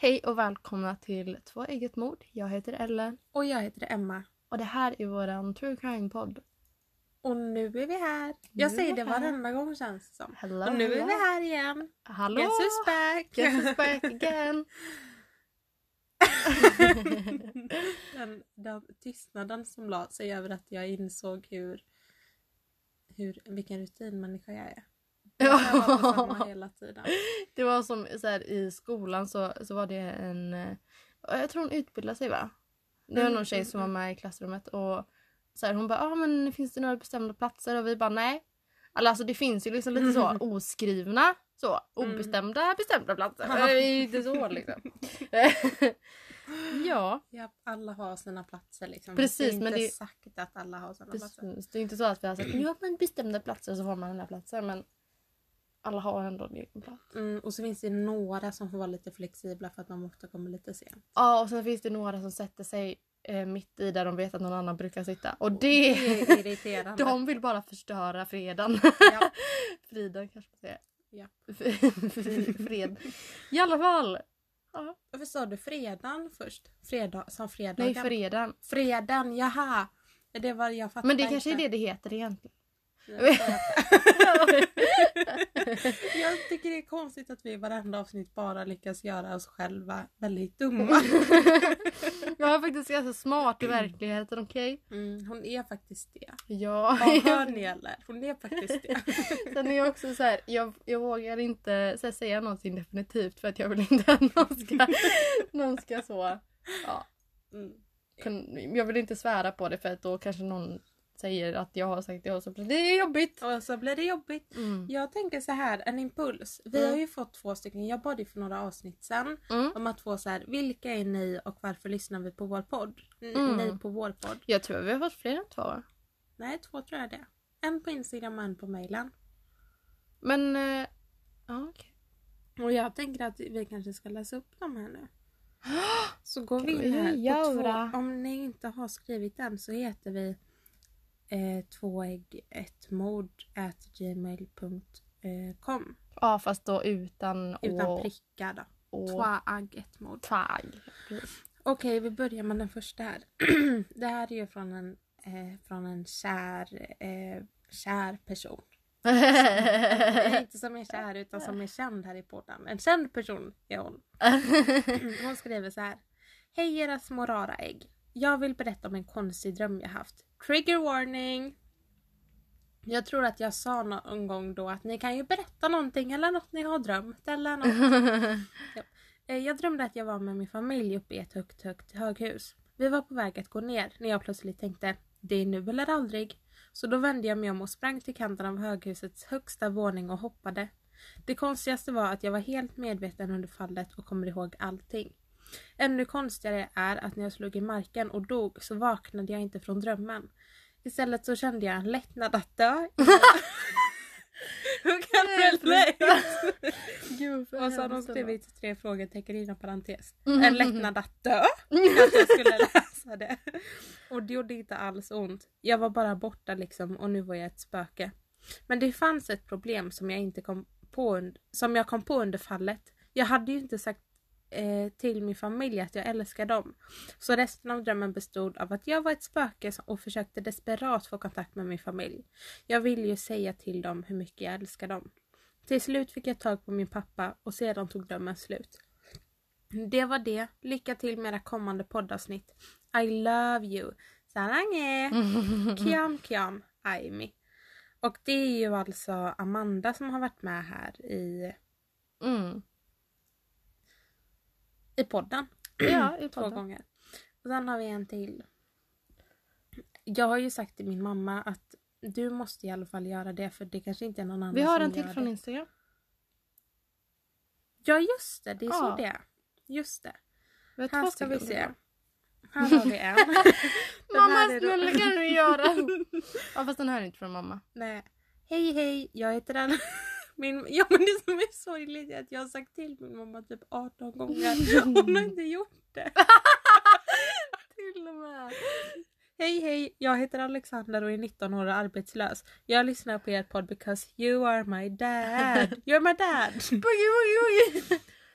Hej och välkomna till Två ägg ett mord. Jag heter Ellen Och jag heter Emma. och det här är våran true crime-podd. Och nu är vi här. Nu Jag är säger vi det här. varenda gång känns det som. Hello, Och nu är hello. vi här igen. Hallå! Guess who's back? Guess who's back again? den, den tystnaden som la sig över att jag insåg hur, hur vilken rutinmänniska jag är. Var samma hela tiden. det var som så här, i skolan så, så var det en... eh, Jag tror hon utbildade sig va? Det var Mm, någon tjej mm, som var med i klassrummet och så här, hon bara ah, men finns det några bestämda platser? Och vi bara nej. Alltså det finns ju liksom lite så oskrivna så Mm. obestämda bestämda platser. Ja. Det är inte så liksom. ja. Ja, alla har sina platser liksom. Precis, det är inte men det- sagt att alla har sina platser. Precis. Det är inte så att vi har sagt har man bestämda platser så får man den här platsen men alla har ändå en egen plats. Mm, och så finns det några som får vara lite flexibla för att de ofta kommer lite sent. Ja och sen finns det några som sätter sig eh, mitt i där de vet att någon annan brukar sitta och det... Det är irriterande. de vill bara förstöra freden. Ja. Friden kanske man säger. Ja. Fred. I alla fall. Ja. Varför sa du fredagen först? Fredag, som fredagen? Nej freden. Fredagen, jaha! Det var jag Men det kanske är inte. det det heter egentligen. Jag tycker det är konstigt att vi i varenda avsnitt bara lyckas göra oss själva väldigt dumma. Jag är faktiskt ganska smart i verkligheten okej? Mm, hon är faktiskt det. Ja. Ja, hör ni eller? Hon är faktiskt det. Sen är jag också så här, jag, jag vågar inte här, säga någonting definitivt för att jag vill inte att någon ska, någon ska så. Ja, Mm. jag vill inte svära på det för att då kanske någon säger att jag har sagt det och så blir det jobbigt. Och så blir det jobbigt. Mm. Jag tänker så här, en impuls. Vi Mm. har ju fått två stycken, jag bad ju för några avsnitt sen Mm. om att få så här, vilka är ni och varför lyssnar vi på vår podd? N- Mm. Ni på vår podd. Jag tror vi har fått fler än två. Nej, två tror jag det. En på Instagram och en på mailen. Men... eh, Ja, okej. Och jag tänker att vi kanske ska läsa upp dem här nu. Så går vi in här. På två, om ni inte har skrivit den så heter vi eh, två ägg ett mord at gmail.com Ja, fast då utan Utan å prickar då. och Två ägg ett mord. tag. Precis. Okej, vi börjar med den första här. det här är ju från en, eh, från en kär, eh, kär person. Nej, inte som är kär utan som är känd här i podden. En känd person är hon. Hon skriver så här. Hej era små rara ägg. Jag vill berätta om en konstig dröm jag haft. Trigger warning! Jag tror att jag sa någon gång då att ni kan ju berätta någonting eller något ni har drömt eller något. Ja. Eh, Jag drömde att jag var med min familj uppe i ett högt, högt höghus. Vi var på väg att gå ner när jag plötsligt tänkte det är nu eller aldrig. Så då vände jag mig om och sprang till kanten av höghusets högsta våning och hoppade. Det konstigaste var att jag var helt medveten under fallet och kommer ihåg allting. Ännu konstigare är att när jag slog i marken och dog så vaknade jag inte från drömmen. Istället så kände jag en lättnad att dö. Hur kan du relate? Och så har de skrivit tre frågetecken inom parentes. Mm. En lättnad att dö. Att jag skulle läsa det. Och det gjorde inte alls ont. Jag var bara borta liksom och nu var jag ett spöke. Men det fanns ett problem som jag inte kom på, som jag kom på under fallet. Jag hade ju inte sagt eh, till min familj att jag älskar dem. Så resten av drömmen bestod av att jag var ett spöke och försökte desperat få kontakt med min familj. Jag ville ju säga till dem hur mycket jag älskar dem. Till slut fick jag tag på min pappa och sedan tog drömmen slut. Det var det. Lycka till med era kommande poddavsnitt. I love you. Sarange! Kiam kiam Aimi. Och det är ju alltså Amanda som har varit med här i, Mm. I podden. Ja, i Två podden. gånger. Och sen har vi en till. Jag har ju sagt till min mamma att du måste i alla fall göra det för det kanske inte är någon annan Vi har en till från det. Instagram. Ja just det, det är Ja. så det är. Just det. Har Här två ska vi se. Här har vi en. Den Mamma snälla kan du göra? ja fast den här är inte från mamma. Nej. Hej hej, jag heter Anna. Min, ja men det som är sorgligt är att jag har sagt till min mamma typ 18 gånger. Hon har inte gjort det. Till och med. Hej hej, jag heter Alexander och är 19 år och arbetslös. Jag lyssnar på er podd because you are my dad. You're my dad.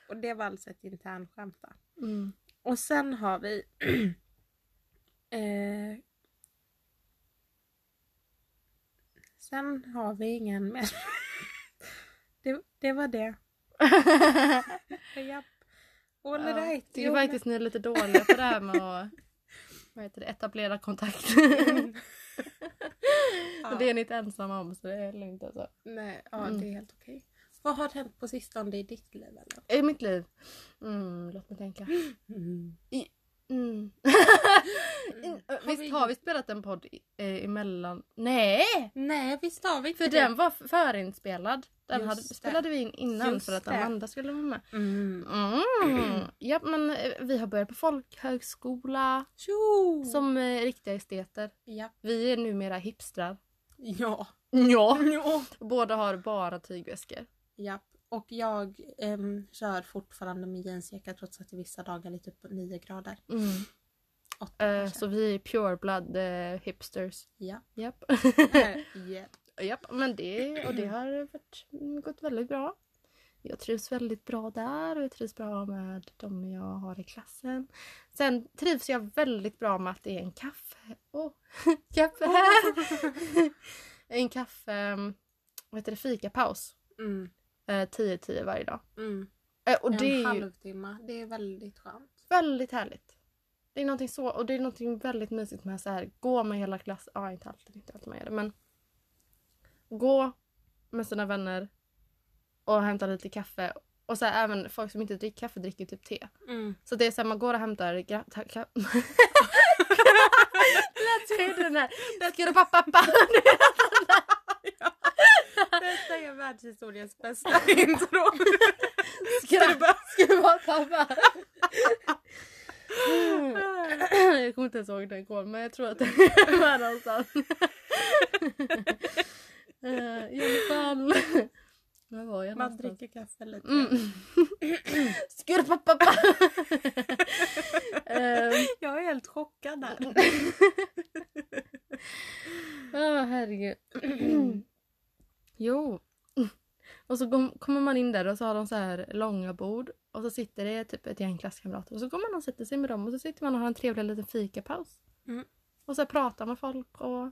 Och det var alltså ett internskämt då. Mm. Och sen har vi... eh, sen har vi ingen mer. Det, det var det. Japp. All Ja, right. tycker Jo, faktiskt ni är lite dåliga på det här med att vad heter det, etablera kontakt. Och Ja. Det är ni inte ensamma om så det är lugnt alltså. Nej, ja Mm. det är helt okej. Vad har hänt på sistone i ditt liv eller? I mitt liv? Mm, låt mig tänka. Mm. Mm. Visst vi- har vi spelat en podd eh, emellan? Nej! Nej visst har vi inte För det. den var förinspelad. Den Just hade, det. spelade vi in innan Just för att det. Amanda skulle vara med. Mm. Mm. Ja men eh, vi har börjat på folkhögskola Tjo! som eh, riktiga esteter. Ja. Vi är numera hipstrar. Ja. Ja. ja. Båda har bara tygväskor. Japp. Och jag ehm, kör fortfarande med jeansjacka trots att det vissa dagar är på 9 grader. Mm. Eh, kanske. så vi är pure blood eh, hipsters. Ja. Japp. Eh, yeah. Japp, men det, och det har varit, mm, gått väldigt bra. Jag trivs väldigt bra där och jag trivs bra med de jag har i klassen. Sen trivs jag väldigt bra med att det är en kaffe... Åh! kaffe här! en kaffe... Vad heter det? Fikapaus. Mm. Eh, 10-10 varje dag. Mm. Eh, och en det är ju halvtimme. Det är väldigt skönt. väldigt härligt. Det är någonting så, och det är någonting väldigt mysigt med så här, gå med hela klassen. Ja, inte alltid, inte alltid man gör det, men gå med sina vänner och hämta lite kaffe. Och så här, även folk som inte dricker kaffe dricker typ te. Mm. Så det är så här, man går och hämtar... Lät sig den här... Ska du pappa pappa? Detta är världshistoriens bästa intro. Du vara pappa? Mm. Jag kommer inte ens ihåg den igår men jag tror att den är med någonstans. Eh, I alla fall. Var var jag Man dricker kaffe lite. Mm. Pappa pappa? Ehm, Jag är helt chockad där. Ja, herregud. Jo. Och så kom, kommer man in där och så har de så här långa bord. Och så sitter det typ ett gäng klasskamrater. Och så går man och sätter sig med dem. Och så sitter man och har en trevlig liten fikapaus. Mm. Och så pratar med folk och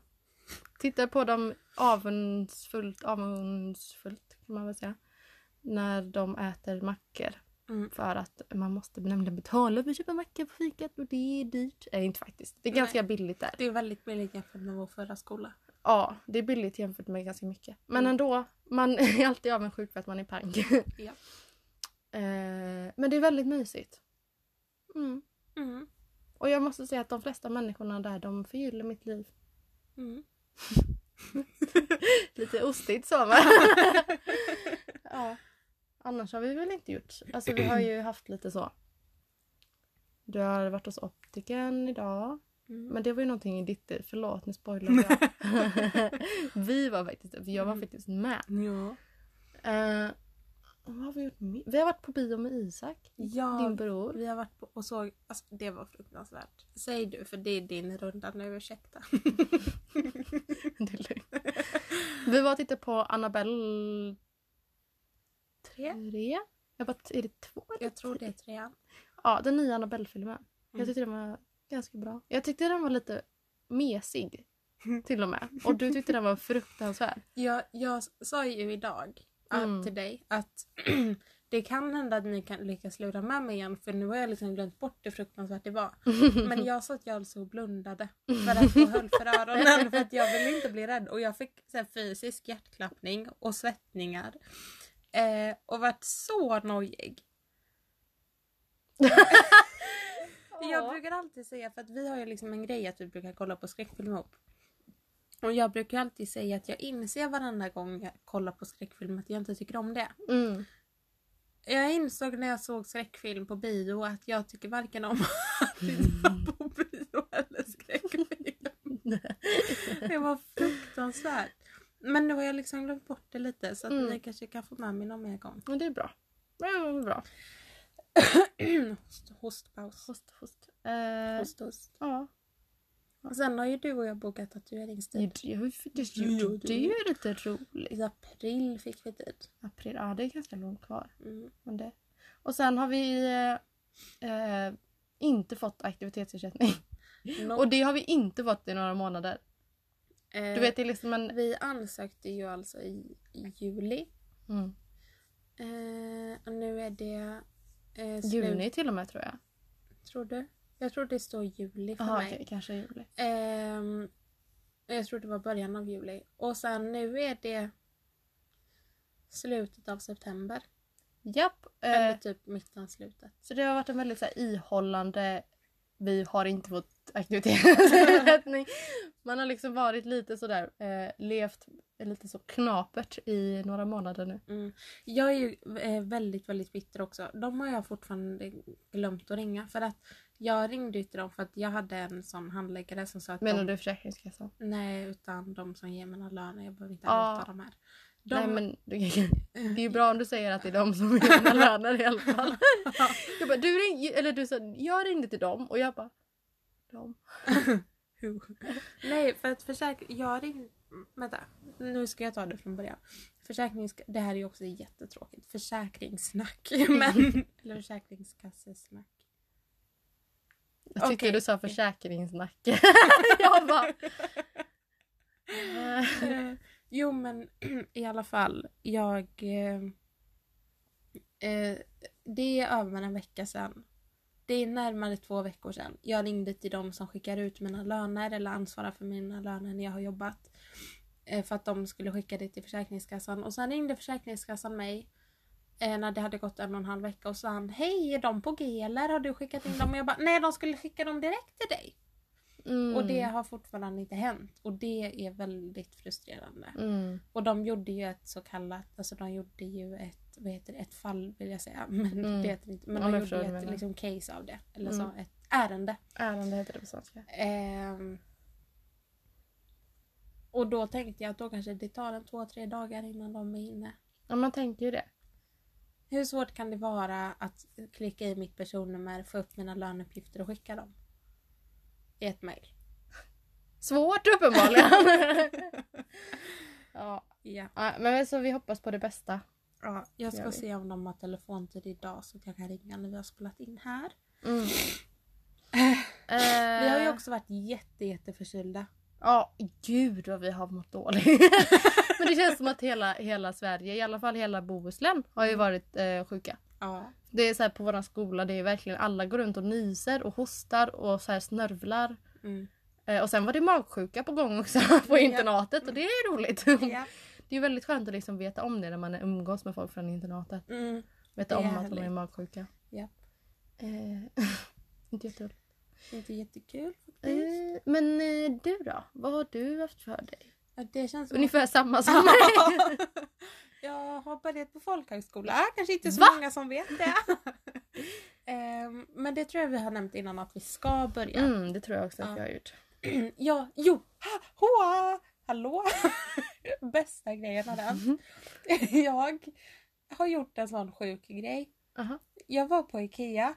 tittar på dem avundsfullt, avundsfullt kan man väl säga. När de äter mackor. Mm. För att man måste nämligen betala för att köpa mackor på fikat och det är dyrt. Nej, inte faktiskt. Det är ganska billigt där. Det är väldigt billigt jämfört med vår förra skola. Ja, det är billigt jämfört med ganska mycket. Men ändå, man är alltid avundsjuk för att man är pank. Ja. eh, men det är väldigt mysigt. Mm. Mm. Och jag måste säga att de flesta människorna där, de förgyller mitt liv. Mm. Lite ostigt så men. ja. Annars har vi väl inte gjort. Alltså vi har ju haft lite så. Du har varit hos optiken idag. Mm. Men det var ju någonting i ditt liv. Förlåt, nu spoilar jag. vi var faktiskt, för jag var faktiskt med. Ja. Eh, vad har vi gjort? Vi har varit på bio med Isak, ja. din bror. Vi har varit på och såg, alltså det var fruktansvärt. Säg du för det är din runda nu, ursäkta. Det är lugnt. Vi var och tittade på Annabelle Tre? 3. Jag bara, är det två eller Jag tror det tre? är trean. Ja, den nya Annabelle-filmen. Jag Mm. tyckte den var ganska bra. Jag tyckte den var lite mesig. Till och med. Och du tyckte den var fruktansvärd. Jag, jag sa ju idag att, Mm. till dig att det kan hända att ni kan lyckas lura med mig igen för nu har jag liksom glömt bort hur fruktansvärt det var. Men jag sa att jag alltså blundade för att få höll för öronen för att jag ville inte bli rädd och jag fick så här, fysisk hjärtklappning och svettningar. Eh, och vart så nojig. Jag brukar alltid säga, för att vi har ju liksom en grej att vi brukar kolla på skräckfilm ihop. Och jag brukar alltid säga att jag inser varenda gång jag kollar på skräckfilm att jag inte tycker om det. Mm. Jag insåg när jag såg skräckfilm på bio att jag tycker varken om att titta på bio eller skräckfilm. Det var fruktansvärt. Men nu har jag liksom glömt bort det lite så att Mm. ni kanske kan få med mig någon mer gång. Men det är bra. Ja, det är bra. Host, hostpaus. Host, host. Eh, Host, host. ja. Och sen har ju du och jag bokat tatueringstid. Det, det, det, det, är ju lite roligt. I april fick vi tid. April, ja det är ganska långt kvar. Mm. Men det. Och sen har vi eh, eh, inte fått aktivitetsersättning. No. Och det har vi inte fått i några månader. Eh, Du vet, det är liksom en... Vi ansökte ju alltså i, i juli. Mm. Eh, och nu är det... Eh, Juni till och med tror jag. Tror du? Jag tror det står juli för Jaha, mig. okej, kanske juli. Ehm, jag tror det var början av juli. Och sen nu är det slutet av september. Japp. Eller Eh, typ mitten av slutet. så det har varit en väldigt så här, ihållande... Vi har inte fått aktivitetsersättning. Man har liksom varit lite sådär, eh, levt lite så knapert i några månader nu. Mm. Jag är ju eh, väldigt, väldigt bitter också. De har jag fortfarande glömt att ringa. För att jag ringde ju till dem för att jag hade en sån handläggare som sa att Menar de... du Försäkringskassan? Nej, utan de som ger mina löner. Jag behöver inte Ja. outa de här. De... Nej men det är ju bra om du säger att det är de som ger dina löner i alla fall. Jag bara, du ring, eller du sa, jag ringde till dem och jag bara, de. Who? Nej, för att försäkring... Jag ringde... Vänta, nu ska jag ta det från början. Försäkrings... Det här är ju också jättetråkigt. Försäkringssnack. Men... Eller försäkringskassesnack. Jag tyckte Okej. du sa försäkringssnack. jag bara, Eh, jo men i alla fall. Jag... Eh, det är över en vecka sedan. Det är närmare två veckor sedan. Jag ringde till de som skickar ut mina löner eller ansvarar för mina löner när jag har jobbat. Eh, för att de skulle skicka det till Försäkringskassan. Och sen ringde Försäkringskassan mig eh, när det hade gått en och en halv vecka och sa han Hej, är de på G eller har du skickat in dem? Och jag bara Nej, de skulle skicka dem direkt till dig. mm, Och det har fortfarande inte hänt. Och det är väldigt frustrerande. mm, Och de gjorde ju ett så kallat, alltså de gjorde ju ett, vad heter det, ett fall vill jag säga. Men Mm. det heter inte. Men Ja, de gjorde ett liksom, case av det. Eller Mm. så, ett ärende. ärende heter det på svenska. Ehm, och då tänkte jag att då kanske det tar en två, tre dagar innan de är inne. Ja man tänker ju det. Hur svårt kan det vara att klicka i mitt personnummer, få upp mina löneuppgifter och skicka dem? I ett mejl. Svårt uppenbarligen. Ja. ja, men så vi hoppas på det bästa. Ja. Jag ska se om de har telefontid idag så att jag kan ringa när vi har spelat in här. Mm. Vi har ju Eh, också varit jätte, jätte förkylda. Ja, gud vad vi har mått dåligt. Men det känns som att hela, hela Sverige, i alla fall hela Bohuslän, har ju varit eh, sjuka. Ja. Det är så här på våran skola, det är verkligen alla går runt och nyser och hostar och så här snörvlar. Mm. Eh, och sen var det magsjuka på gång också på internatet och det är roligt. Ja. Det är väldigt skönt att liksom veta om det när man umgås med folk från internatet. Mm. Veta om att de är magsjuka. Ja. Eh, inte jätteroligt. Inte jättekul faktiskt. Eh, men eh, du då? Vad har du haft för dig? Ja, det känns Ungefär samma som mig. Jag har börjat på folkhögskola. Kanske inte så Va? många som vet det. Ehm, men det tror jag vi har nämnt innan att vi ska börja. Mm, det tror jag också att Ja. jag har gjort. Ja, jo! Ha, hoa, hallå! Bästa grejen är den. Jag har gjort en sån sjuk grej. Aha. Jag var på Ikea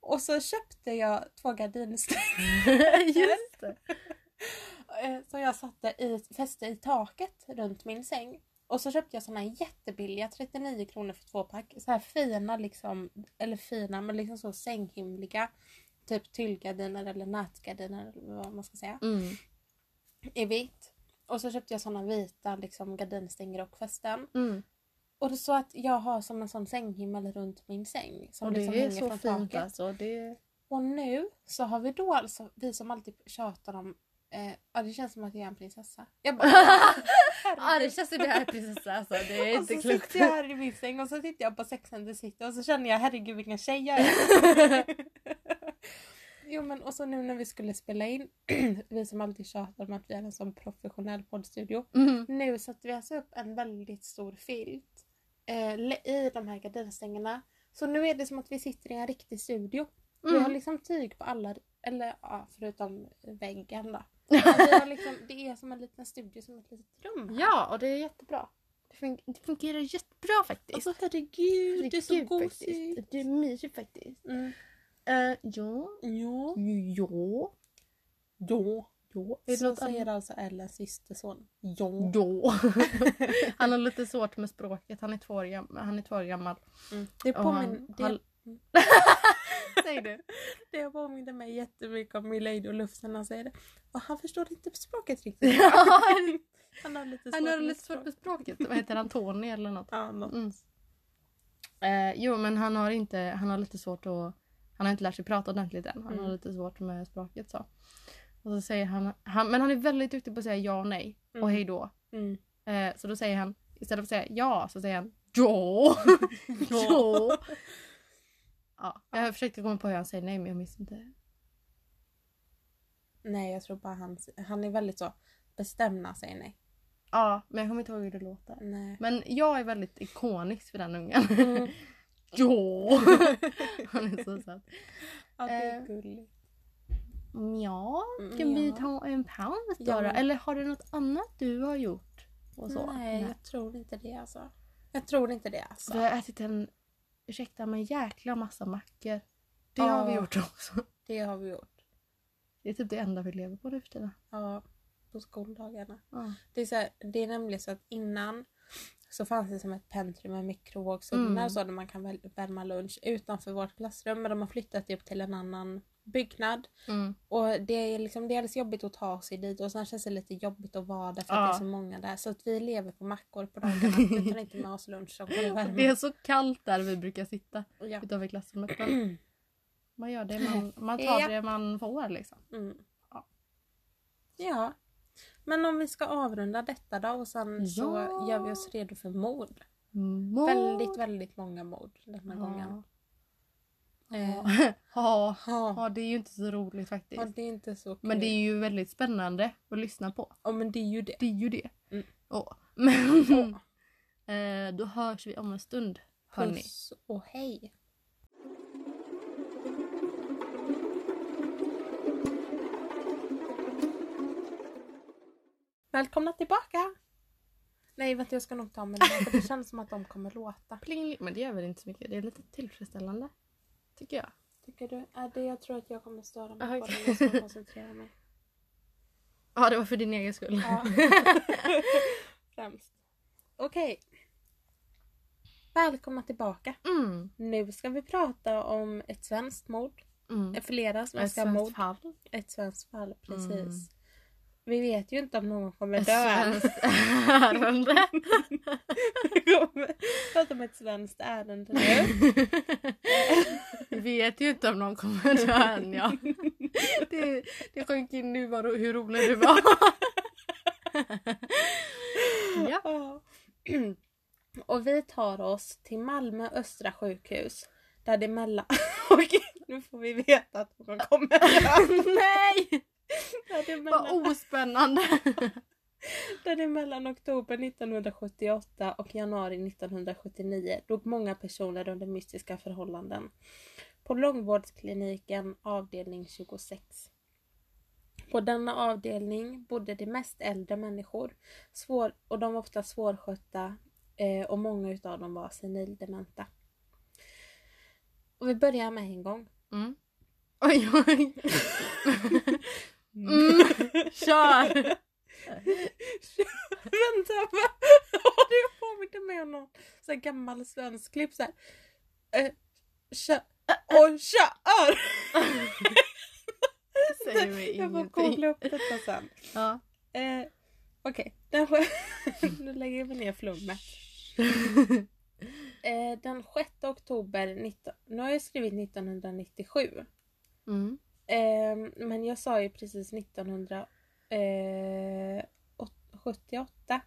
och så köpte jag två gardinstänger Just det. eh, som jag satte i, fäste i taket runt min säng. Och så köpte jag såna här jättebilliga, 39 kronor för två pack. Så här fina liksom, eller fina men liksom så sänghimliga. Typ tyllgardiner eller nätgardiner eller vad man ska säga. Mm. I vitt. Och så köpte jag såna vita liksom gardinstänger och fästen. Mm. Och det är så att jag har som en sån sänghimmel runt min säng. Som Och det liksom är så från fint taket. alltså. Det... Och nu så har vi då alltså, vi som alltid tjatar om, eh, ja det känns som att jag är en prinsessa. Jag bara, Ja det känns som det här är prinsessa alltså. Det är och inte så klokt. sitter jag här i min säng och så tittar jag på Sex and the City och så känner jag herregud vilken tjej jag är. Jo men och så nu när vi skulle spela in, vi som alltid tjatar om att vi är en sån professionell poddstudio. Mm. Nu satte vi alltså upp en väldigt stor filt eh, i de här gardinstängerna. Så nu är det som att vi sitter i en riktig studio. Vi har Mm. liksom tyg på alla, eller ja, förutom väggen då. Vi har liksom, det är som en liten studio, som ett litet rum. här. Ja och det är jättebra. Det, fun- det fungerar jättebra faktiskt. Alltså herregud, det är så Herregud, gosigt. Det är mysigt faktiskt. Mm. Uh, ja. Ja. Ja. Ja. Ja. Är det Så något säger annat? alltså Ellens systerson. Ja. Ja. han har lite svårt med språket. Han är två år, gam- han är två år gammal. Mm. Det, Och påmin- han- det, han- Säg du. det påminner mig jättemycket om Milady och Lufsen när han säger det. Och han förstår inte språket riktigt. han har lite svårt han har lite svårt med språket. Vad heter han? Tony eller något? Ja, något. Mm. Eh, jo men han har inte, han har lite svårt att, han har inte lärt sig prata ordentligt än. Han har Mm. lite svårt med språket så. Och så säger han, han, men han är väldigt duktig på att säga ja och nej och Mm. hej då. Mm. Eh, så då säger han, istället för att säga ja så säger han ja. ja. ja. Jag försökte komma på hur han säger nej men jag minns inte. Nej, jag tror bara han, han är väldigt så bestämd säger nej. Ja men jag kommer inte ihåg hur det låter. Nej. Men jag är väldigt ikonisk för den ungen. Mm. ja. han är så söt. Ja, det är Eh, gulligt. Ja, Mm, ska vi ja. ta en paus då? Ja, då? men- Eller har du något annat du har gjort? Och så? Nej, jag tror inte det alltså. Jag tror inte det alltså. Du har ätit en, ursäkta mig, jäkla massa mackor. Det har vi Ja. gjort också. Det har vi gjort. Det är typ det enda vi lever på nu för tiden. Ja, på skoldagarna. Ja. Det är, så här, det är nämligen så att innan så fanns det som ett pentry med mikrovågsugnar Mm. så där man kan värma lunch utanför vårt klassrum. Men de har flyttat upp till en annan byggnad. Mm. Och det är liksom dels jobbigt att ta sig dit och sen känns det lite jobbigt att vara där för att Ja. det är så många där. Så att vi lever på mackor på dagarna. Vi tar inte med oss lunch som att. Det är så kallt där vi brukar sitta Ja. utanför klassrummet. Man gör det man, man tar Ja. det man får liksom. Mm. Ja. Ja. Men om vi ska avrunda detta då och sen så Ja. gör vi oss redo för mord. Mord. Väldigt, väldigt många mord denna gången. Eh, Ja. ja. ja. ja, det är ju inte så roligt faktiskt. ja, det är inte så kul. Men det är ju väldigt spännande att lyssna på. Ja, men det är ju det. Det är ju det. Mm. Ja. Men Åh, eh, då hörs vi om en stund. Hörni. Puss och hej. Välkomna tillbaka! Nej vänta jag ska nog ta den, för det känns som att de kommer låta. Pling, men det gör väl inte så mycket. Det är lite tillfredsställande. Tycker jag. Tycker du? Är det jag tror att jag kommer störa mig på det. Jag ska koncentrera mig. Ja, det var för din egen skull. Ja. Främst. Okej. Välkomna tillbaka. Mm. Nu ska vi prata om ett svenskt mord. Mm. Flera Ett svenska svenskt mord. fall. Ett svenskt fall, precis. Mm. Vi vet ju inte om någon kommer dö än. ärende. Prata om ett svenskt ärende nu. Vi vet ju inte om någon kommer dö än ja. Det, det sjönk in nu vad, hur rolig du var. Ja. Och vi tar oss till Malmö Östra sjukhus. Där det mellan... Okej, nu får vi veta att någon kommer dö. Nej! Vad ospännande. där det mellan oktober 1978 och januari 1979 dog många personer under mystiska förhållanden. På långvårdskliniken avdelning 26. På denna avdelning bodde de mest äldre människor svår, och de var ofta svårskötta eh, och många utav dem var senildementa. Och vi börjar med en gång. Mm. Oj, oj. Mm. Kör! Vänta? Har du påminner mig om någon sån gammal svensk klipp såhär. Eh, kö, och kör! Säger mig Jag får googla upp detta sen. Ja. Eh, Okej, sk- nu lägger vi ner flummet. Eh, den 6 oktober, 19, nu har jag skrivit 1997. Mm. Eh, men jag sa ju precis 1978.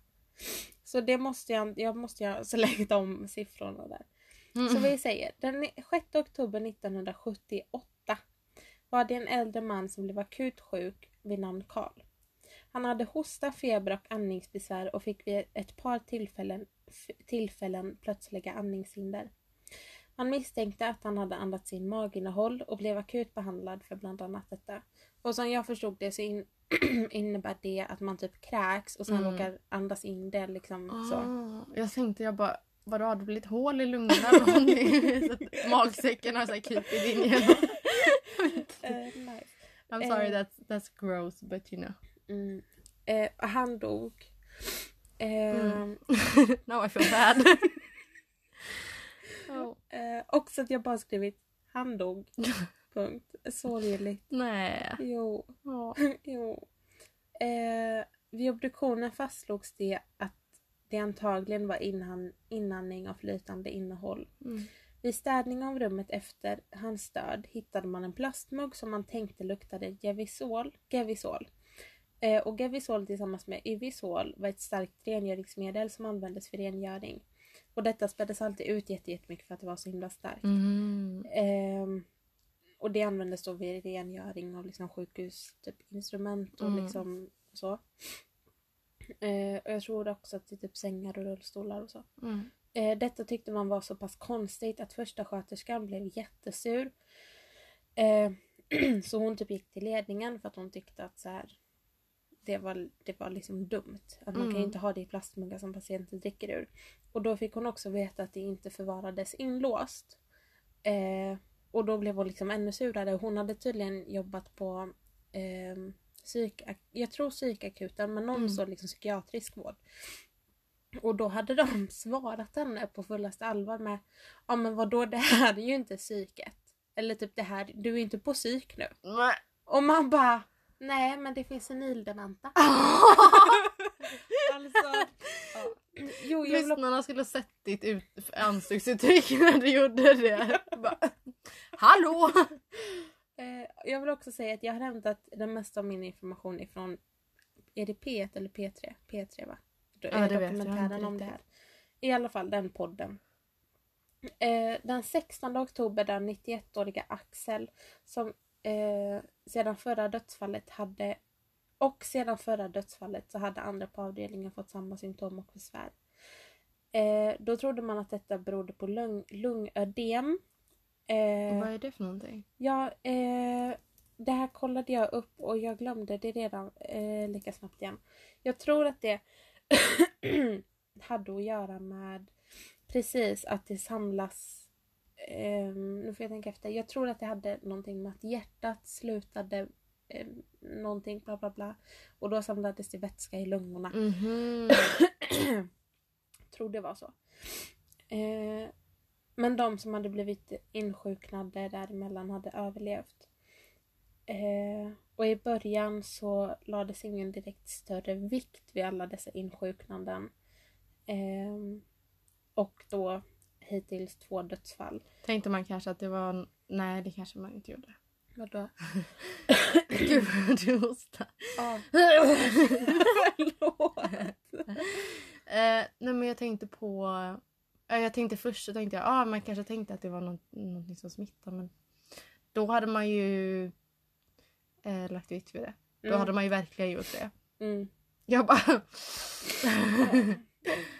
Så det måste jag, jag måste ju ha slängt om siffrorna där. Mm. Så vi säger, den 6 oktober 1978 var det en äldre man som blev akut sjuk vid namn Karl. Han hade hosta, feber och andningsbesvär och fick vid ett par tillfällen, tillfällen plötsliga andningshinder. Man misstänkte att han hade andats in maginnehåll och blev akut behandlad för bland annat detta. Och som jag förstod det så in, innebär det att man typ kräks och sen Mm. råkar andas in det liksom så. Ah, jag tänkte jag bara, vadå har det blivit hål i lungorna? Så att magsäcken har så här krypit in genom. Eh, nice. I'm sorry Eh. that's, that's gross but you know. Mm. Eh, han dog. Eh, Mm. Now I feel bad. Oh. eh, också att jag bara skrivit han dog. Punkt. Sorgligt. Nej. Jo. Ja. jo. Eh, vid obduktionen fastslogs det att det antagligen var inhan, inandning av flytande innehåll. Mm. Vid städning av rummet efter hans död hittade man en plastmugg som man tänkte luktade Gevisol. Gevisol. Eh, och Gevisol tillsammans med Yvisol var ett starkt rengöringsmedel som användes för rengöring. Och detta späddes alltid ut jätte- jättemycket för att det var så himla starkt. Mm. Ehm, och det användes då vid rengöring av liksom sjukhus, typ instrument och Mm. liksom så. Eh, och jag tror också att det är typ sängar och rullstolar och så. Mm. Eh, detta tyckte man var så pass konstigt att första sköterskan blev jättesur. Eh, så hon typ gick till ledningen för att hon tyckte att så här, det, var, det var liksom dumt. Att man kan ju Mm. inte ha det i plastmuggar som patienter dricker ur. Och då fick hon också veta att det inte förvarades inlåst. Eh, och då blev hon liksom ännu surare. Hon hade tydligen jobbat på eh, psyk, jag tror psykakuten men någon Mm. så liksom psykiatrisk vård. Och då hade de svarat henne på fullaste allvar med Ja men vadå det här är ju inte psyket. Eller typ det här, du är inte på psyk nu. Nej. Och man bara Nej men det finns senildementa. alltså. Ja. Jo jag Lyssnarna skulle sett ditt ut- ansiktsuttryck när du gjorde det. Bara, Hallå! Eh, jag vill också säga att jag har hämtat den mesta av min information ifrån är det P1 eller P3? P3 va? Då Ja, det vet jag om det här. I alla fall den podden. Eh, den 16 oktober där 91-åriga Axel som eh, sedan förra dödsfallet hade och sedan förra dödsfallet så hade andra på avdelningen fått samma symptom och besvär. Eh, då trodde man att detta berodde på lung, lungödem. Eh, Vad är det för någonting? Ja, eh, det här kollade jag upp och jag glömde det redan eh, lika snabbt igen. Jag tror att det hade att göra med precis att det samlas eh, nu får jag tänka efter. Jag tror att det hade någonting med att hjärtat slutade eh, någonting bla bla bla. Och då samlades det vätska i lungorna. Mhm. tror det var så. Eh, men de som hade blivit insjuknade däremellan hade överlevt. Eh, och i början så lades ingen direkt större vikt vid alla dessa insjuknanden. Eh, och då hittills två dödsfall. Tänkte man kanske att det var... Nej, det kanske man inte gjorde. Vadå? Gud vad du hostar. Ja. Eh, nej men jag tänkte på... eh, jag tänkte först så tänkte jag ah, man kanske tänkte att det var något, någonting som smittar men då hade man ju eh, lagt vitt vid det. Då Mm. hade man ju verkligen gjort det. Mm. Jag bara...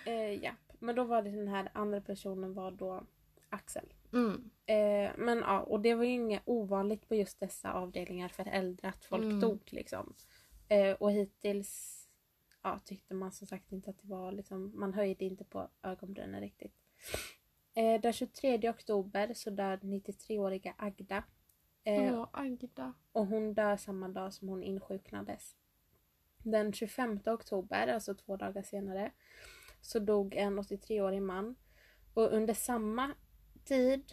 Eh, ja. Men då var det den här andra personen var då Axel. Mm. Eh, men ja, och det var ju inget ovanligt på just dessa avdelningar för äldre att folk Mm. dog liksom. Eh, och hittills ja, tyckte man som sagt inte att det var liksom, man höjde inte på ögonbrynen riktigt. Eh, den 23 oktober så dör 93-åriga Agda. Eh, Åh, Agda. och hon dör samma dag som hon insjuknades. Den 25 oktober, alltså två dagar senare, så dog en 83-årig man. Och under samma tid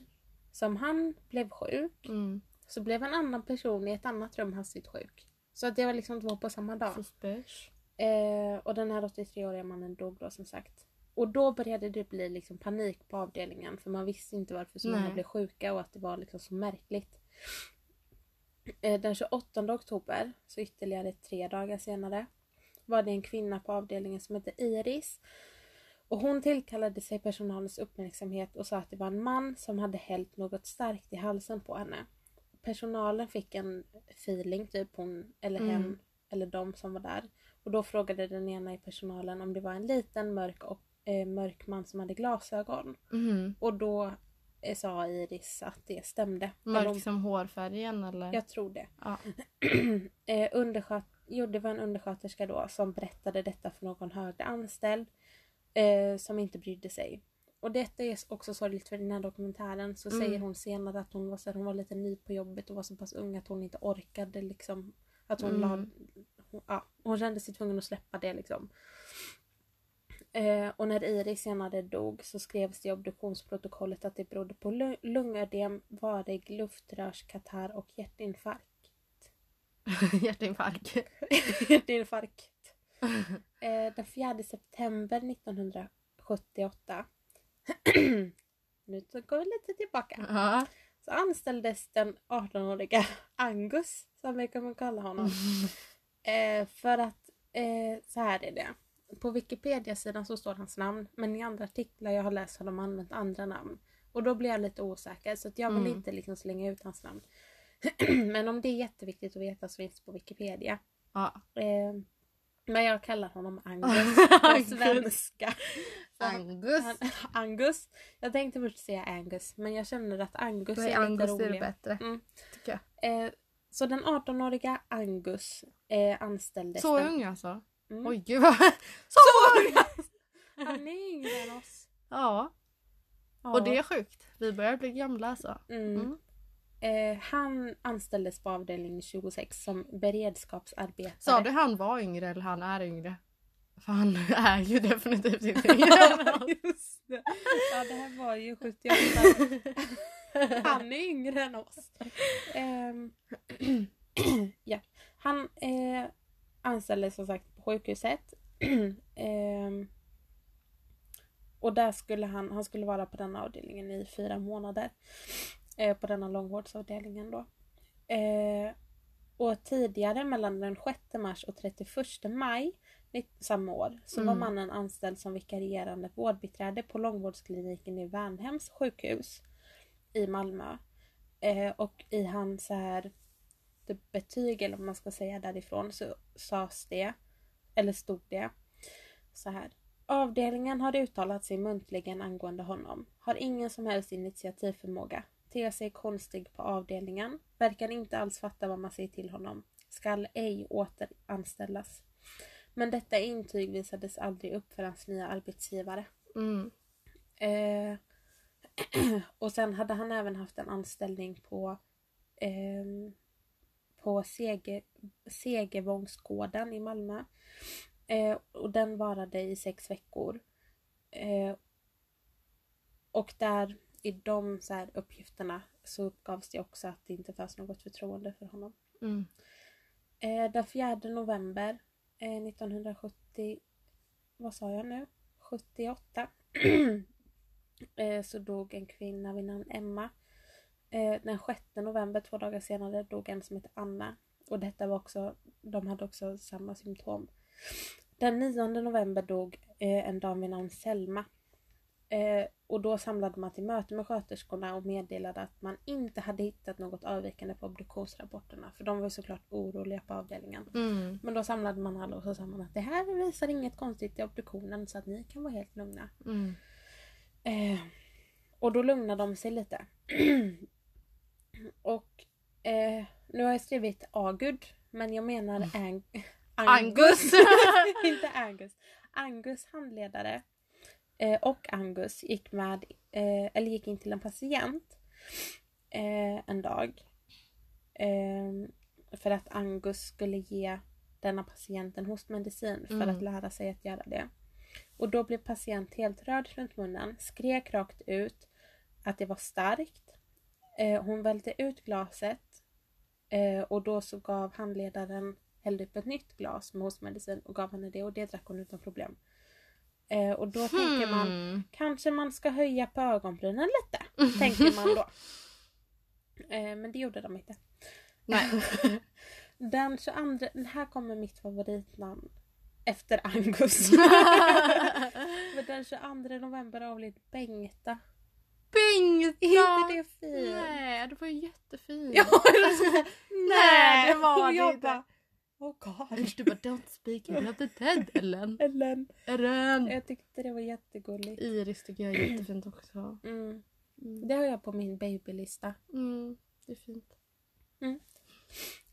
som han blev sjuk Mm. så blev en annan person i ett annat rum hastigt sjuk. Så att det var liksom två på samma dag. Eh, och den här 83-åriga mannen dog då som sagt. Och då började det bli liksom panik på avdelningen för man visste inte varför så många blev sjuka och att det var liksom så märkligt. Eh, den 28 oktober, så ytterligare tre dagar senare, var det en kvinna på avdelningen som hette Iris. Och hon tillkallade sig personalens uppmärksamhet och sa att det var en man som hade hällt något starkt i halsen på henne. Personalen fick en feeling, typ hon eller Mm. hen eller de som var där. Och då frågade den ena i personalen om det var en liten mörk, och, eh, mörk man som hade glasögon. Mhm. Och då eh, sa Iris att det stämde. Mörk hon- som hårfärgen eller? Jag tror det. Ja. eh, undersköt, jo, det var en undersköterska då som berättade detta för någon högre anställd eh, som inte brydde sig. och detta är också sorgligt för i den här dokumentären så Mm. säger hon senare att hon var, så här, hon var lite ny på jobbet och var så pass ung att hon inte orkade liksom. Att hon, Mm. la, hon, ja, hon kände sig tvungen att släppa det liksom. Eh, och när Iris senare dog så skrevs det i obduktionsprotokollet att det berodde på lu- lungödem, varig luftrörskatarr och hjärtinfarkt. Hjärtinfarkt. hjärtinfarkt. Eh, den 4 september 1978 nu går vi lite tillbaka. Ja. Så anställdes den 18-åriga Angus, som vi kommer kalla honom. Eh, för att, eh, så här är det. På Wikipedia-sidan så står hans namn, men i andra artiklar jag har läst har de använt andra namn. Och då blir jag lite osäker, så att jag vill Mm. inte liksom slänga ut hans namn. men om det är jätteviktigt att veta så finns det på Wikipedia. Ja. Eh, men jag kallar honom Angus på svenska. Så Angus. han- Angus. Jag tänkte först säga Angus, men jag känner att Angus Då är, är lite Angus roligare. bättre. Mm. Tycker jag. Eh, så den 18-åriga Angus eh, anställdes. Så den, ung alltså? Mm. Oj gud vad... Så ung! Han är yngre än oss. Ja. Ja. Och det är sjukt. Vi börjar bli gamla alltså. Mm. Eh, han anställdes på avdelning 26 som beredskapsarbetare. Sa du han var yngre eller han är yngre? För han är ju definitivt inte yngre. Just det. Ja, det här var ju 78. Han är yngre än oss. Ehm, ja. Han eh, anställdes som sagt på sjukhuset. Ehm, och där skulle han, han skulle vara på den avdelningen i fyra månader. Eh, på denna långvårdsavdelningen då. Eh, och tidigare mellan den 6 mars och 31 maj samma år så var Mm. mannen anställd som vikarierande vårdbiträde på långvårdskliniken i Värnhems sjukhus i Malmö. Eh, och i hans så här, betyg eller vad man ska säga därifrån så sades det, eller stod det så här. Avdelningen har uttalat sig muntligen angående honom. Har ingen som helst initiativförmåga. Ter sig konstig på avdelningen. Verkar inte alls fatta vad man säger till honom. Skall ej återanställas. Men detta intyg visades aldrig upp för hans nya arbetsgivare. Mm. Eh, och sen hade han även haft en anställning på ehm, på Sege, Segevångsgården i Malmö. Eh, och den varade i sex veckor. Eh, och där i de så här, uppgifterna så uppgavs det också att det inte fanns något förtroende för honom. Mm. Eh, den 4 november eh, 1970, vad sa jag nu? 78. eh, så dog en kvinna vid namn Emma. Eh, den 6 november, två dagar senare, dog en som heter Anna. Och detta var också, de hade också samma symptom. Den 9 november dog eh, en dam vid namn Selma. Eh, och då samlade man till möte med sköterskorna och meddelade att man inte hade hittat något avvikande på obduktionsrapporterna. För de var såklart oroliga på avdelningen. Mm. Men då samlade man alla och så sa man att det här visar inget konstigt i obduktionen så att ni kan vara helt lugna. Mm. Eh, och då lugnade de sig lite. och eh, nu har jag skrivit Agud men jag menar Ang- Angus. inte Angus. Angus handledare eh, och Angus gick med eh, eller gick in till en patient eh, en dag. Eh, för att Angus skulle ge denna patienten hostmedicin för Mm. att lära sig att göra det. Och då blev patient helt röd runt munnen, skrek rakt ut att det var starkt. Eh, hon välte ut glaset eh, och då så gav handledaren hällde upp ett nytt glas med hostmedicin och gav henne det och det drack hon utan problem. Eh, och då tänker man Hmm. kanske man ska höja på ögonbrynen lite, tänker man då. Eh, men det gjorde de inte. Nej. Den 22, här kommer mitt favoritnamn efter Angus. Men den 22 november avled Bengta. Bengta! Är inte det fint? Nej, det var ju jättefint. Ja, Nej, det var det inte. Oh god. Du bara don't speak ill of the dead Ellen. Ellen. Ellen. Jag tyckte det var jättegulligt. Iris tycker jag är jättefint också. Mm. Mm. Det har jag på min babylista. Mm, det är fint.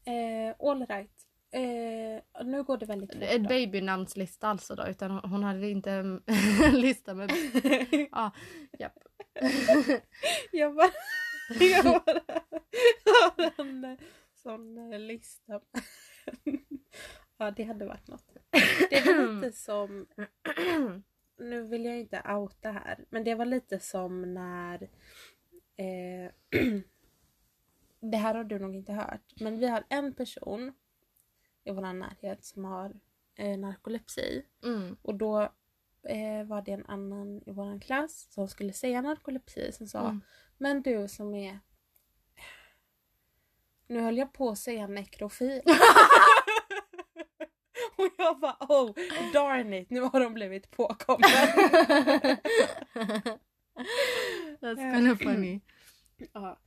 Eh, all right. Eh, nu går det väldigt fort. En babynamnslista alltså då, utan hon- hade inte en lista med... Ja, japp. jag bara... jag bara har en sån eh, lista. ja, det hade varit något. Det var lite som... Nu vill jag inte outa här, men det var lite som när... Eh, det här har du nog inte hört, men vi har en person i vår närhet som har eh, narkolepsi. Mm. Och då eh, var det en annan i vår klass som skulle säga narkolepsi som sa Mm. Men du som är... Nu höll jag på att säga nekrofil. Och jag bara oh darn it, nu har de blivit påkomna. That's kind of funny. ja.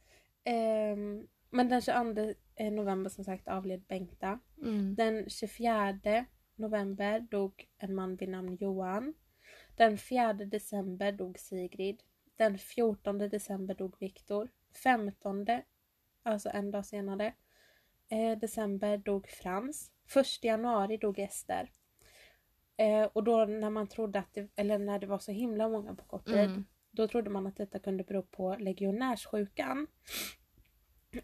Ehm, men den 22 november som sagt avled Bengta. Mm. Den 24 november dog en man vid namn Johan. Den 4 december dog Sigrid. Den 14 december dog Viktor. 15, alltså en dag senare, eh, december dog Frans. 1 januari dog Ester. Eh, och då när man trodde att det, eller när det var så himla många på kort tid, Mm. då trodde man att detta kunde bero på legionärssjukan.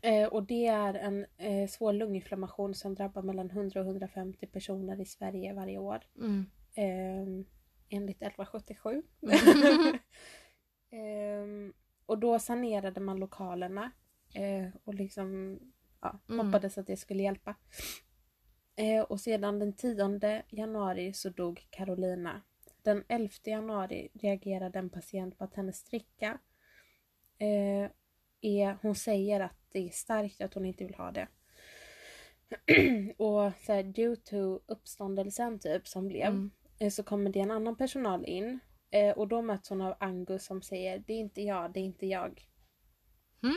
Eh, och det är en eh, svår lunginflammation som drabbar mellan 100 och 150 personer i Sverige varje år. Mm. Eh, enligt 1177. Ehm, och då sanerade man lokalerna eh, och liksom ja, Mm. hoppades att det skulle hjälpa. Eh, och sedan den 10 januari så dog Carolina. Den 11 januari reagerade en patient på att hennes dricka eh, är, hon säger att det är starkt att hon inte vill ha det. och så här, due to uppståndelsen typ som blev Mm. eh, så kommer det en annan personal in eh, och då möts hon av Angus som säger det är inte jag, det är inte jag. Mm.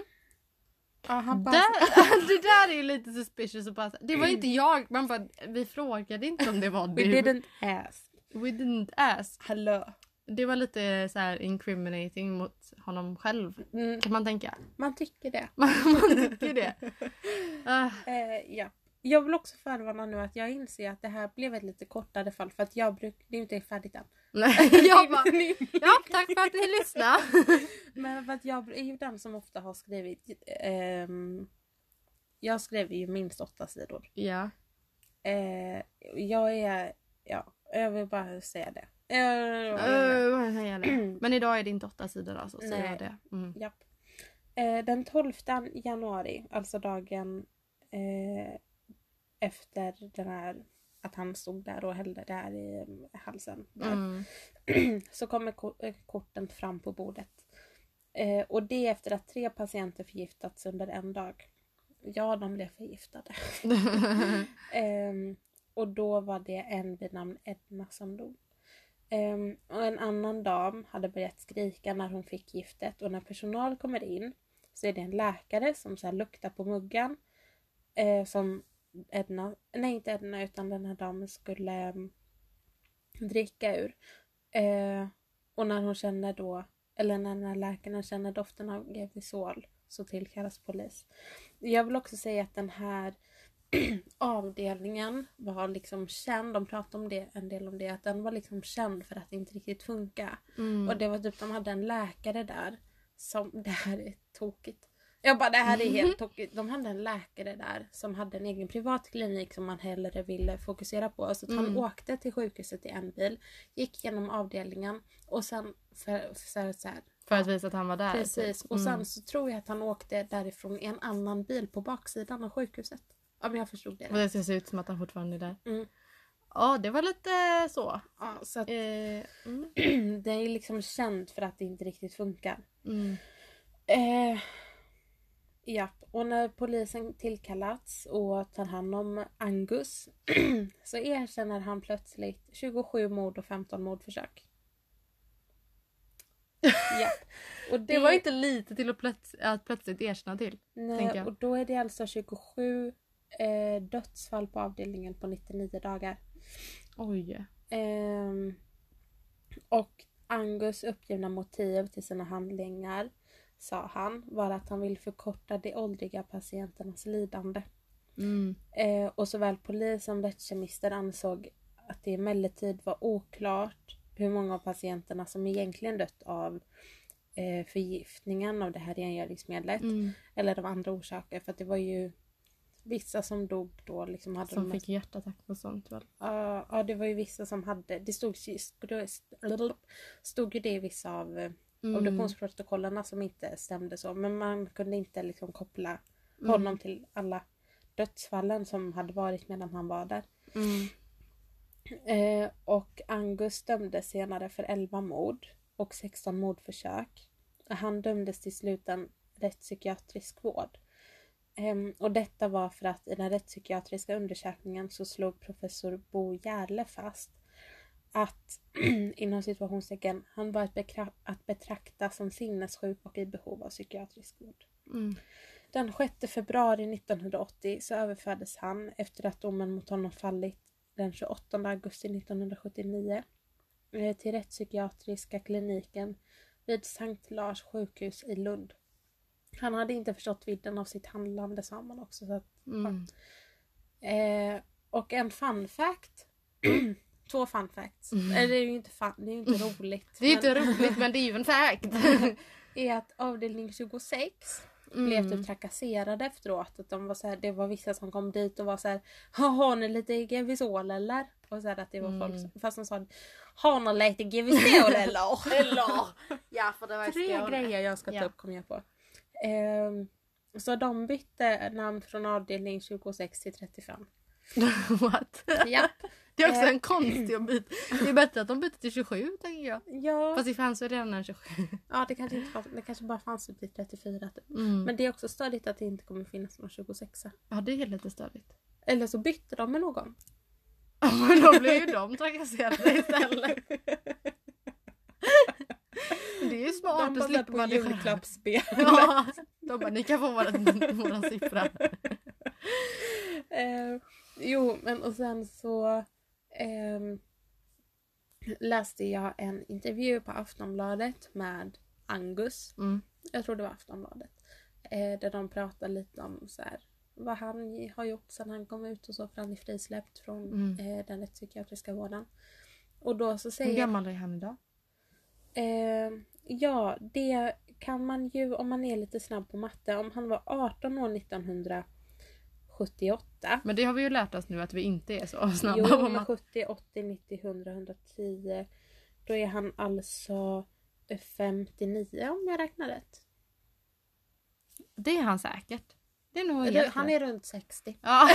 Bara, Där, det där är ju lite suspicious. Och bara, det var inte jag. Man bara, vi frågade inte om det var We du. didn't ask. We didn't ask. Hallå. Det var lite så här incriminating mot honom själv. Mm, Kan man tänka. man tycker det. Man tycker det. Ah, Eh, ja. Jag vill också förvarna nu att jag inser att det här blev ett lite kortare fall för att jag brukar, det är inte färdigt än. Jag bara, ja, tack för att ni lyssnade. Men för att jag är ju den som ofta har skrivit, ehm, jag skriver ju minst åtta sidor. Ja. Eh, jag är, ja, jag vill bara säga det. Eh, Uh? Men idag är det inte åtta sidor alltså. Så Nej. jag det. Mm. Japp. Eh, den 12 januari, alltså dagen eh, efter den här att han stod där och hällde det här i eh, halsen. Där, Mm. så kommer ko- eh, korten fram på bordet. Eh, och det efter att tre patienter förgiftats under en dag. Ja, de blev förgiftade. Ehm, och då var det en vid namn Edna som dog. Ehm, och en annan dam hade börjat skrika när hon fick giftet och när personal kommer in så är det en läkare som så luktar på muggen. Eh, som Edna, nej inte Edna utan den här damen skulle em, dricka ur. Eh, och när hon känner då, eller när den här läkaren känner doften av Gevisol så tillkallas polis. Jag vill också säga att den här avdelningen var liksom känd, de pratade om det, en del om det, att den var liksom känd för att inte riktigt funkar. Mm. Och det var typ, de hade en läkare där som, det här är tokigt. Jag bara det här är helt tokigt. De hade en läkare där som hade en egen privat klinik som man hellre ville fokusera på. Så han Mm. åkte till sjukhuset i en bil, gick genom avdelningen och sen för, för, så här, För att visa att han var där. Precis. typ. Och sen Mm. så tror jag att han åkte därifrån i en annan bil på baksidan av sjukhuset. Om jag förstod det Och rätt. det ska se ut som att han fortfarande är där. Mm. Ja, det var lite så. Ja, så att Eh, mm. det är liksom känt för att det inte riktigt funkar. Mm. Eh, japp. Och när polisen tillkallats och tar hand om Angus så erkänner han plötsligt 27 mord och 15 mordförsök. japp. Och Det var inte lite till att, plöts- att plötsligt erkänna till. Nej, och då är det alltså 27 eh, dödsfall på avdelningen på 99 dagar. Oj. Ehm, och Angus uppgivna motiv till sina handlingar, sa han, var att han vill förkorta de åldriga patienternas lidande. Mm. Eh, och såväl polis som rättskemister ansåg att det emellertid var oklart hur många av patienterna som egentligen dött av eh, förgiftningen av det här rengöringsmedlet. Mm. Eller av andra orsaker. För att det var ju vissa som dog då. Liksom hade Som fick hjärtattack och sånt väl? Ja, ja, det var ju vissa som hade, det stod, stod ju det i vissa av eh, Mm. obduktionsprotokollen som inte stämde så. Men man kunde inte liksom koppla Mm. honom till alla dödsfallen som hade varit medan han var där. Mm. Eh, och Angus dömdes senare för 11 mord och 16 mordförsök. Han dömdes till sluten rättspsykiatrisk vård. Ehm, och detta var för att i den rättspsykiatriska undersökningen så slog professor Bo Järle fast att inom situationstecken han var att, att betrakta som sinnessjuk och i behov av psykiatrisk vård. Mm. Den 6 februari 1980 så överfördes han efter att domen mot honom fallit den 28 augusti 1979 eh, till rättspsykiatriska kliniken vid Sankt Lars sjukhus i Lund. Han hade inte förstått vidden av sitt handlande sa man också. Så att, Mm. eh, och en fun fact. Två fun facts. Mm. Eller det är ju inte, fun, det är inte roligt. Det är ju inte men- roligt men det är ju en fact. är att avdelning 26 Mm. blev typ trakasserade efteråt. Att de var så här, det var vissa som kom dit och var så här Har ni lite Gevisol eller? Och så här att det var folk Mm. som, fast de sa Har ni lite Gevisol eller? Eller? Ja för det var Tre Skåne. grejer jag ska ta Ja. upp kom jag på. Ehm, så de bytte namn från avdelning 26 till 35. What? Japp. Det är också Eh. en konstig att byta. Det är bättre att de byter till 27 tänker jag. Ja, Fast det fanns ju redan en 27. ja det, kanske inte fanns, det kanske bara fanns upp till 34 typ. Mm. Men det är också stadigt att det inte kommer finnas någon 26 Ja det är lite störigt. Eller så bytte de med någon. Men då blir ju de trakasserade istället. Det är ju smart slippa på vara det själv. Ja, de bara ni kan få våran, våran siffra. eh, jo, men och sen så ehm, läste jag en intervju på Aftonbladet med Angus. Mm. Jag tror det var Aftonbladet. Eh, där de pratar lite om så här, vad han har gjort sedan han kom ut och så för han är frisläppt från Mm. eh, den rättspsykiatriska vården. Och då så Hur säger gammal är han idag? Eh, ja, det kan man ju om man är lite snabb på matte. Om han var 18 år 1978. Men det har vi ju lärt oss nu att vi inte är så snabba Jo, men matte. 70, 80, 90, 100, 110. Då är han alltså 59 om jag räknar rätt. Det är han säkert. Det är nog Eller, han är runt 60. Ja.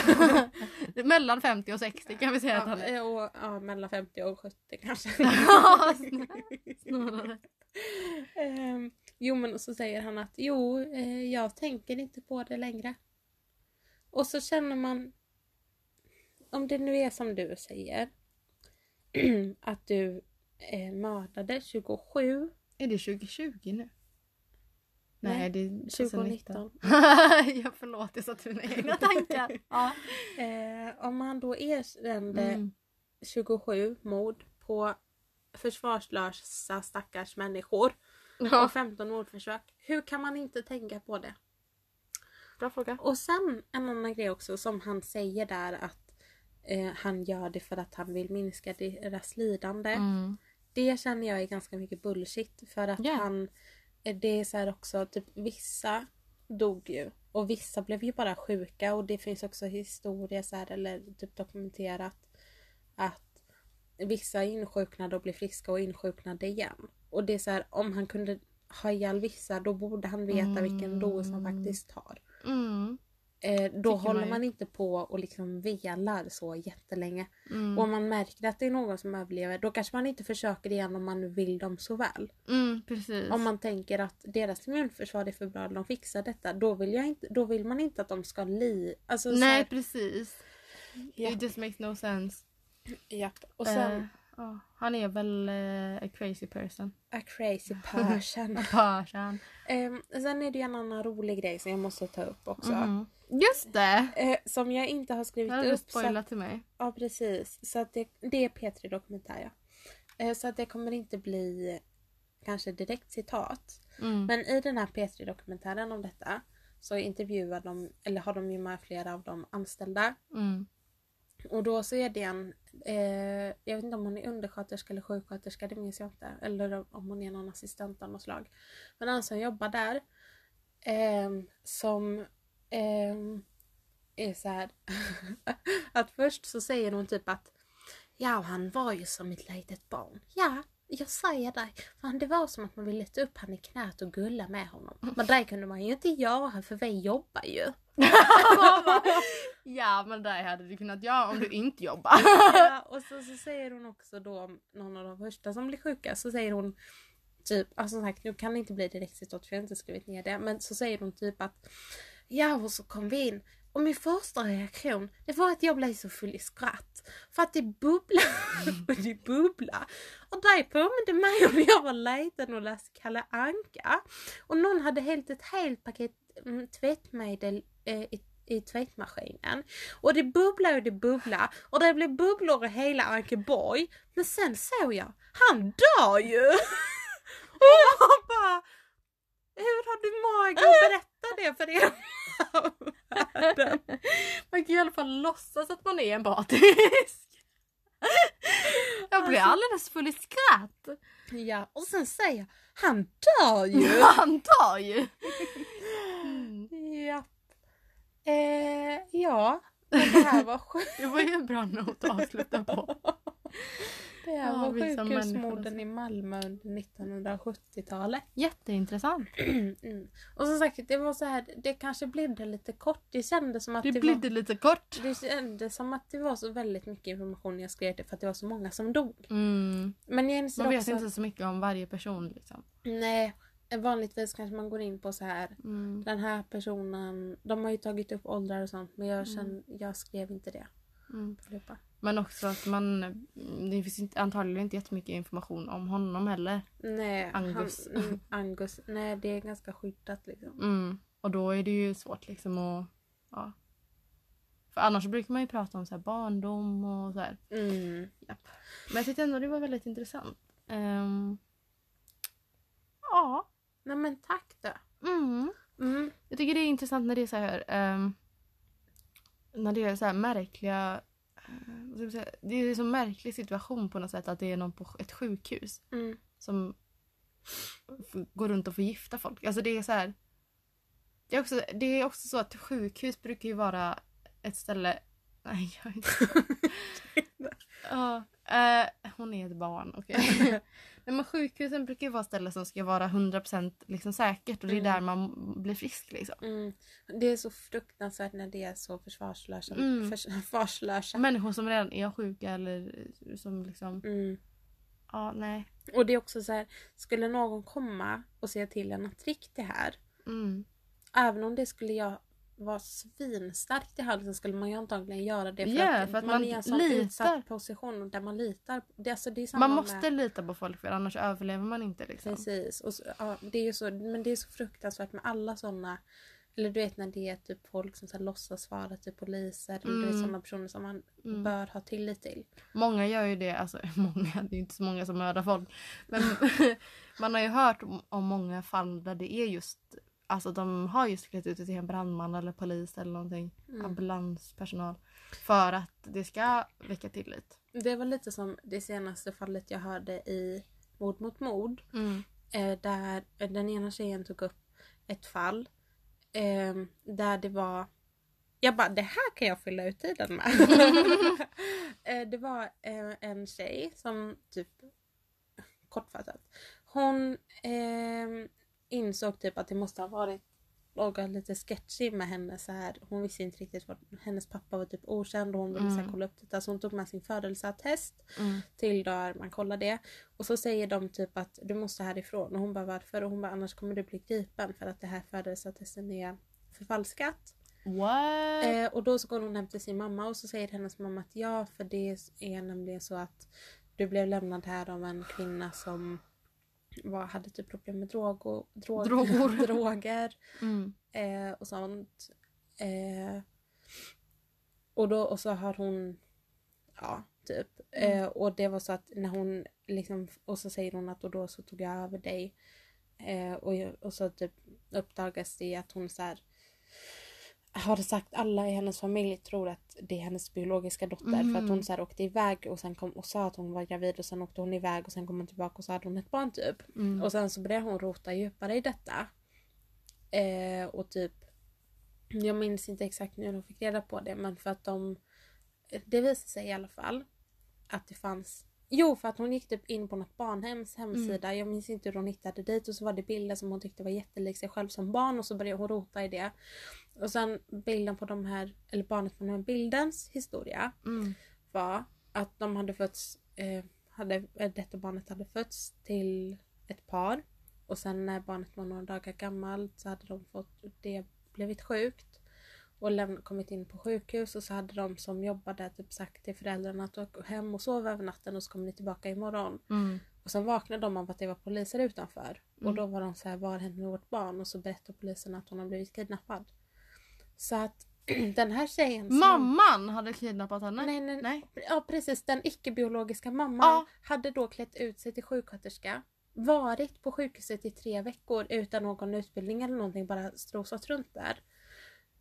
Mellan 50 och 60 kan vi säga att Ja, han är. och, ja, mellan 50 och 70 kanske. Ja, snarare. Ehm, jo men så säger han att jo, eh, jag tänker inte på det längre. Och så känner man, om det nu är som du säger, att du eh, mördade 27, Är det 2020 nu? Nej, Nej, det är 2019. jag förlåt, jag satte mina egna tankar. Ja. Eh, om man då erkände Mm. 27 mord på försvarslösa stackars människor och Ja. 15 mordförsök, hur kan man inte tänka på det? Bra fråga. Och sen en annan grej också som han säger där att eh, han gör det för att han vill minska deras lidande. Mm. Det känner jag är ganska mycket bullshit för att Ja. han eh, det är så här också typ vissa dog ju och vissa blev ju bara sjuka och det finns också historia så här eller typ dokumenterat att vissa insjuknade och blev friska och insjuknade igen. Och det är så här om han kunde ha ihjäl vissa då borde han veta vilken dos han faktiskt tar. Mm. Eh, då håller man man inte på och liksom velar så jättelänge. Mm. Och om man märker att det är någon som överlever då kanske man inte försöker igen om man nu vill dem så väl. Mm. Om man tänker att deras immunförsvar är för bra, de fixar detta. Då vill, jag inte, då vill man inte att de ska li... Alltså, så Nej, här, precis. Ja. It just makes no sense. japp. Och sen Eh, ja, han är väl eh, a crazy person. a crazy person. A person. Ehm, sen är det ju en annan rolig grej som jag måste ta upp också. Mhm. Just det! Eh, som jag inte har Det skrivit du upp. Så att, spoilat till mig. ja precis. Så att det, det är P3 Dokumentär ja. Eh, så att det kommer inte bli kanske direkt citat. Mm. Men i den här P3 Dokumentären om detta så intervjuar de, eller har de ju med flera av de anställda. Mm. Och då så är det en, eh, jag vet inte om hon är undersköterska eller sjuksköterska, det minns jag inte. Eller om hon är någon assistent av något slag. Men han som jobbar där, eh, som eh, är så här att först så säger hon typ att ja, han var ju som ett litet barn. Ja, jag säger dig. Fan, det var som att man ville ta upp han i knät och gulla med honom. Men det kunde man ju inte göra för vi jobbar ju. ja men det hade du kunnat göra om du inte jobbar. ja, och så, så säger hon också då om någon av de första som blir sjuka så säger hon typ, alltså som sagt nu kan det inte bli direkt citat för jag har inte skrivit ner det men så säger hon typ att ja och så kom vi in och min första reaktion det var att jag blev så full i skratt. För att det bubblar och det bubblar. Och det påminde mig om när jag var liten och läste Kalle Anka. Och någon hade hällt ett helt paket mm, tvättmedel eh, i, i tvättmaskinen. Och det bubblar och det bubblar. Och det blev bubblor i hela Ankeborg. Men sen såg jag, han dör ju! och jag bara, hur har du mage att berätta det för er? Man kan i alla fall låtsas att man är empatisk. Jag blir Alltså- alldeles full i skratt. Ja, och sen säger jag, han dör ju! Han tar ju. Mm. ja. Eh, ja, men det här var sjukt. Det var ju en bra not att avsluta på. Det här Ja, var sjukhusmorden i Malmö under 1970-talet. Jätteintressant. Mm. Och som sagt, det var så här, det kanske blev det lite kort. Det kändes som att Det det, blev det lite kort. det kändes som att det var så väldigt mycket information jag skrev det för att det var så många som dog. Mm. Men jag Man vet också, inte så mycket om varje person liksom. nej, vanligtvis kanske man går in på så här Mm. den här personen, de har ju tagit upp åldrar och sånt men jag, känn, jag skrev inte det. Mm. Men också att man... Det finns inte, antagligen inte jättemycket information om honom heller. Nej, Angus. Han, mm, Angus. Nej, det är ganska skyddat liksom. Mm. Och då är det ju svårt liksom att... Ja. För annars brukar man ju prata om så här barndom och så här. Mm. Japp. Men jag tyckte ändå det var väldigt intressant. Ehm, ja. Nej men tack då. Mm. Mm. Jag tycker det är intressant när det är så här... ehm, när det är så här märkliga... eh? Det är en så märklig situation på något sätt att det är någon på ett sjukhus Mm. som går runt och förgiftar folk. Alltså det är så här... Det är också, det är också så att sjukhus brukar ju vara ett ställe... Nej, jag inte... Ja, eh, hon är ett barn, okej. Nej, men sjukhusen brukar ju vara ställen som ska vara 100% liksom säkert och det är Mm. där man blir frisk liksom. Mm. Det är så fruktansvärt när det är så försvarslösa. Mm. försvarslösa. Människor som redan är sjuka eller som liksom... Mm. Ja, nej. Och det är också så här, skulle någon komma och säga till en att drick det här. Mm. Även om det skulle jag vara svinstarkt i halsen skulle man ju antagligen göra det. För, Ja, att, för att man, man är i en sån litar. utsatt position där man litar. Det, alltså, det Man måste med, lita på folk för annars överlever man inte liksom. Precis. Och så, ja, det är ju så, men det är så fruktansvärt med alla sådana eller du vet när det är typ folk som så här, låtsas vara typ poliser. Eller du vet Mm. sådana personer som man Mm. bör ha tillit till. Många gör ju det, alltså många, det är inte så många som mördar folk. Men man har ju hört om många fall där det är just, alltså de har just klätt ut sig till en brandman eller polis eller någonting. Mm. Ambulanspersonal. För att det ska väcka tillit. Det var lite som det senaste fallet jag hörde i Mord mot mord. Mm. Eh, där den ena tjejen tog upp ett fall. Eh, där det var... Jag bara, det här kan jag fylla ut tiden med. eh, det var eh, en tjej som typ, kortfattat, hon eh, insåg typ att det måste ha varit något lite sketchy med henne så här. Hon visste inte riktigt vad hennes pappa var typ okänd och hon ville så Mm. kolla upp det. Så hon tog med sin födelseattest Mm. till där man kollar det. Och så säger de typ att du måste härifrån. Och hon bara varför? Och hon bara annars kommer du bli gripen för att det här födelseattesten är förfalskat. What? Eh, och då så går hon hem till sin mamma och så säger hennes mamma att ja för det är nämligen så att du blev lämnad här av en kvinna som var, hade typ problem med drog och, drog, Droger. droger Mm. eh, och sånt. Eh, och, då, och så har hon, ja typ. Mm. Eh, och det var så att när hon liksom, och så säger hon att och då så tog jag över dig. Eh, och, och så typ uppdagas det att hon så här, har sagt alla i hennes familj tror att det är hennes biologiska dotter för att hon så här åkte iväg och sen kom och sa att hon var gravid och sen åkte hon iväg och sen kom hon tillbaka och så hade hon ett barn typ. Mm. Och sen så började hon rota djupare i detta. Eh, och typ jag minns inte exakt när de fick reda på det men för att de det visade sig i alla fall att det fanns Jo för att hon gick typ in på något barnhems hemsida. Jag minns inte hur hon hittade dit och så var det bilder som hon tyckte var jättelik sig själv som barn och så började hon rota i det. Och sen bilden på de här, eller barnet på den här bildens historia Mm. var att de hade fötts, eh, hade, eh, detta barnet hade fötts till ett par och sen när barnet var några dagar gammalt så hade de fått det blivit sjukt och läm- kommit in på sjukhus och så hade de som jobbade typ sagt till föräldrarna att åka hem och sova över natten och så kommer ni tillbaka imorgon. Mm. Och sen vaknade de av att det var poliser utanför. Och Mm. då var de så här, vad har hänt med vårt barn? Och så berättade polisen att hon har blivit kidnappad. Så att den här tjejen som- Mamman hade kidnappat henne? Nej, nej, Nej. Ja precis, den icke-biologiska mamman Ja. hade då klätt ut sig till sjuksköterska. Varit på sjukhuset i tre veckor utan någon utbildning eller någonting, bara strosat runt där.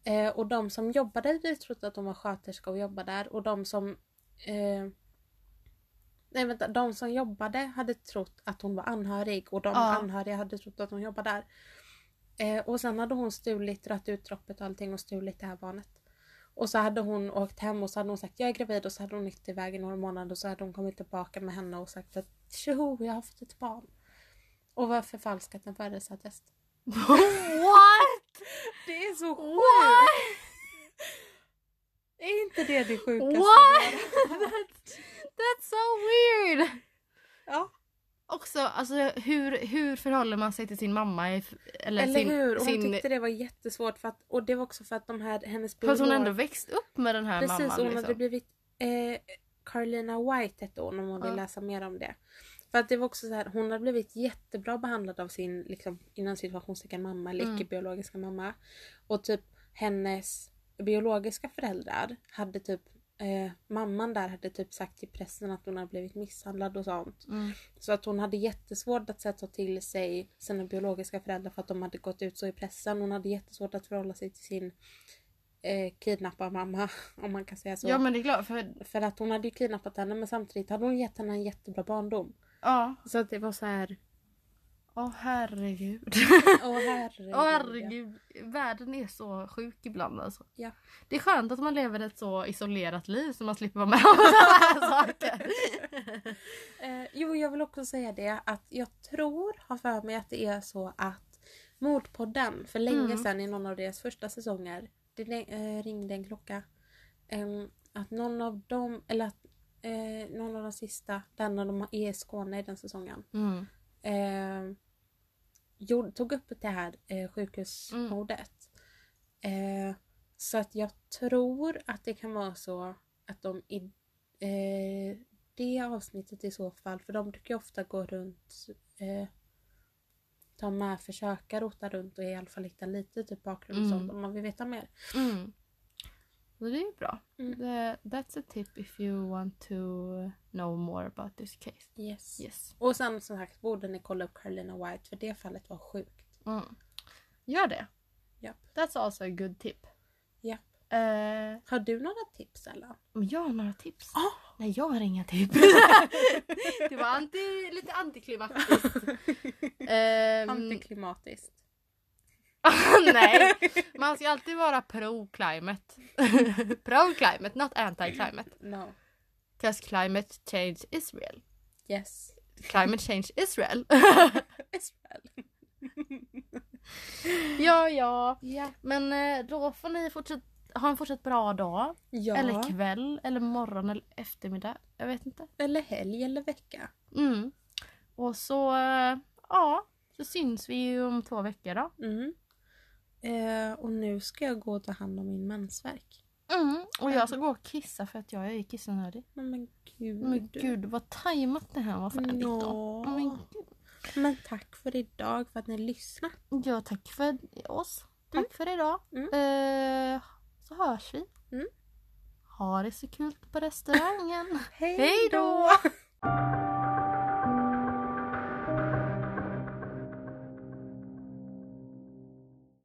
Eh, och de som jobbade hade trott att hon var sköterska och jobbade där och de som eh, Nej vänta, de som jobbade hade trott att hon var anhörig och de Ja. anhöriga hade trott att hon jobbade där. Eh, och sen hade hon stulit, dragit ut droppet och allting och stulit det här barnet. Och så hade hon åkt hem och så hade hon sagt jag är gravid och så hade hon åkt iväg i några månader och så hade hon kommit tillbaka med henne och sagt att tjoho jag har fått ett barn. Och var förfalskat en födelseattest. What? Det är så What? Är inte det det sjukaste? What? That's, that's so weird! Ja. Också, alltså hur, hur förhåller man sig till sin mamma? Eller, Eller sin, hur? Och hon sin, tyckte det var jättesvårt för att, och det var också för att de här, hennes För att hon ändå växt upp med den här Precis, mamman. och hon liksom. hade blivit eh, Carlina White hette hon om man vill Ja. läsa mer om det. För att det var också så här, hon hade blivit jättebra behandlad av sin liksom, inom situationstecken mamma eller Mm. icke-biologiska mamma. Och typ hennes biologiska föräldrar hade typ eh, mamman där hade typ sagt till pressen att hon hade blivit misshandlad och sånt. Mm. Så att hon hade jättesvårt att sätta till sig sina biologiska föräldrar för att de hade gått ut så i pressen. Hon hade jättesvårt att förhålla sig till sin eh, kidnapparmamma om man kan säga så. Ja men det är klart för För att hon hade ju kidnappat henne men samtidigt hade hon gett henne en jättebra barndom. ja. Så att det var så här. Åh herregud. Åh herregud. Åh herregud. Världen är så sjuk ibland alltså. Ja. Det är skönt att man lever ett så isolerat liv så man slipper vara med om sådana här saker. Eh, jo, jag vill också säga det att jag tror, har för mig att det är så att Mordpodden för länge Mm. sedan i någon av deras första säsonger, det eh, ringde en klocka. Em, att någon av dem, eller att eh, någon av de sista, den när de är i Skåne i den säsongen, Mm. Gjorde, tog upp det här eh, sjukhusmordet. Eh, så att jag tror att det kan vara så att de i eh, det avsnittet i så fall, för de brukar ju ofta gå runt, eh, ta med, försöka rota runt och i alla fall hitta lite typ bakgrund och Mm. sånt om man vill veta mer. Mm. Så det är ju bra. Mm. The, that's a tip if you want to know more about this case. Yes. Yes. Och sen som sagt borde ni kolla upp Carolina White för det fallet var sjukt. Mm. Gör det. Japp. That's also a good tip. Japp. Eh, Har du några tips Ella? om jag har några tips? Ah! Nej, jag har inga tips. det var anti, lite antiklimatiskt. Ehm, Antiklimatiskt. nej, man ska alltid vara pro-climate. pro-climate, not anti-climate. No. Because climate change is real. Yes. Climate change is real. Israel. ja, ja. Ja. Men eh, då får ni fortsätta ha en fortsatt bra dag. ja. Eller kväll, eller morgon eller eftermiddag. Jag vet inte. Eller helg eller vecka. Mm. Och så, eh, ja, så syns vi ju om två veckor då. Mm. Eh, och nu ska jag gå och ta hand om min mensvärk. Mm. Och jag ska gå och kissa för att jag är kissnödig. Men, men gud. Men gud, vad tajmat det här var färdigt då. Nå. Men. Men tack för idag, för att ni lyssnade. Ja, tack för oss. Tack för idag. Mm. Eh, så hörs vi. Mm. Ha det så kul på restaurangen. Hej då!